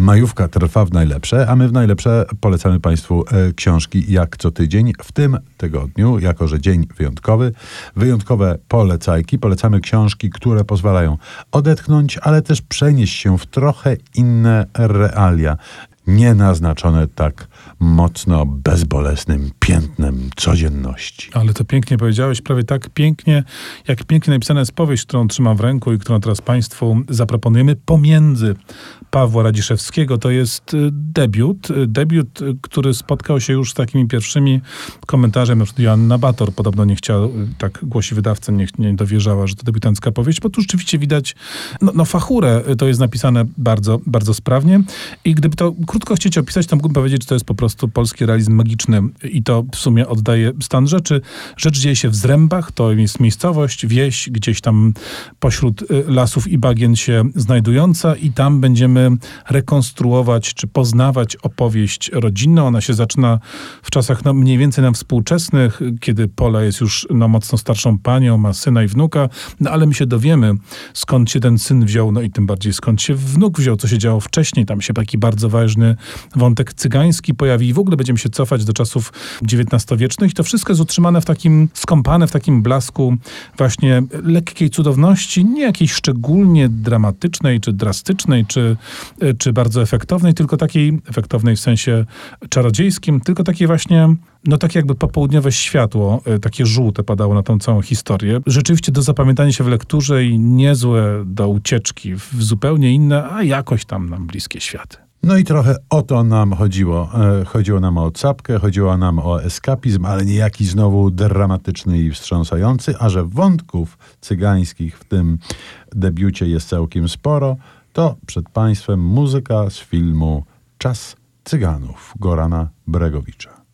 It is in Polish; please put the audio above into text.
Majówka trwa w najlepsze, a my w najlepsze polecamy Państwu e, książki jak co tydzień. W tym tygodniu, jako że dzień wyjątkowy, wyjątkowe polecajki. Polecamy książki, które pozwalają odetchnąć, ale też przenieść się w trochę inne realia nie naznaczone tak mocno bezbolesnym piętnem codzienności. Ale to pięknie powiedziałeś, prawie tak pięknie, jak pięknie napisana jest powieść, którą trzymam w ręku i którą teraz Państwu zaproponujemy pomiędzy Pawła Radziszewskiego. To jest y, debiut, y, debiut, y, który spotkał się już z takimi pierwszymi komentarzami, na przykład Joanna Bator podobno nie chciała, tak głosi wydawca, nie, nie dowierzała, że to debiutancka powieść, bo tu rzeczywiście widać, no, no fachurę, to jest napisane bardzo, bardzo sprawnie i gdyby to krótko chcieć opisać, to mógłbym powiedzieć, że to jest po prostu polski realizm magiczny i to w sumie oddaje stan rzeczy. Rzecz dzieje się w Zrębach, to jest miejscowość, wieś, gdzieś tam pośród lasów i bagien się znajdująca i tam będziemy rekonstruować czy poznawać opowieść rodzinną. Ona się zaczyna w czasach no, mniej więcej nam współczesnych, kiedy Pola jest już no, mocno starszą panią, ma syna i wnuka, no ale my się dowiemy, skąd się ten syn wziął, no i tym bardziej skąd się wnuk wziął, co się działo wcześniej. Tam się taki bardzo ważny wątek cygański pojawi i w ogóle będziemy się cofać do czasów XIX-wiecznych. I to wszystko jest utrzymane w takim, skąpane w takim blasku właśnie lekkiej cudowności, nie jakiejś szczególnie dramatycznej, czy drastycznej, czy czy bardzo efektownej, tylko takiej, efektownej w sensie czarodziejskim, tylko takiej właśnie no tak jakby popołudniowe światło, e, takie żółte padało na tą całą historię. Rzeczywiście do zapamiętania się w lekturze i niezłe do ucieczki w zupełnie inne, a jakoś tam nam bliskie światy. No i trochę o to nam chodziło. E, chodziło nam o capkę, chodziło nam o eskapizm, ale nie jakiś znowu dramatyczny i wstrząsający, a że wątków cygańskich w tym debiucie jest całkiem sporo, to przed Państwem muzyka z filmu Czas Cyganów Gorana Bregowicza.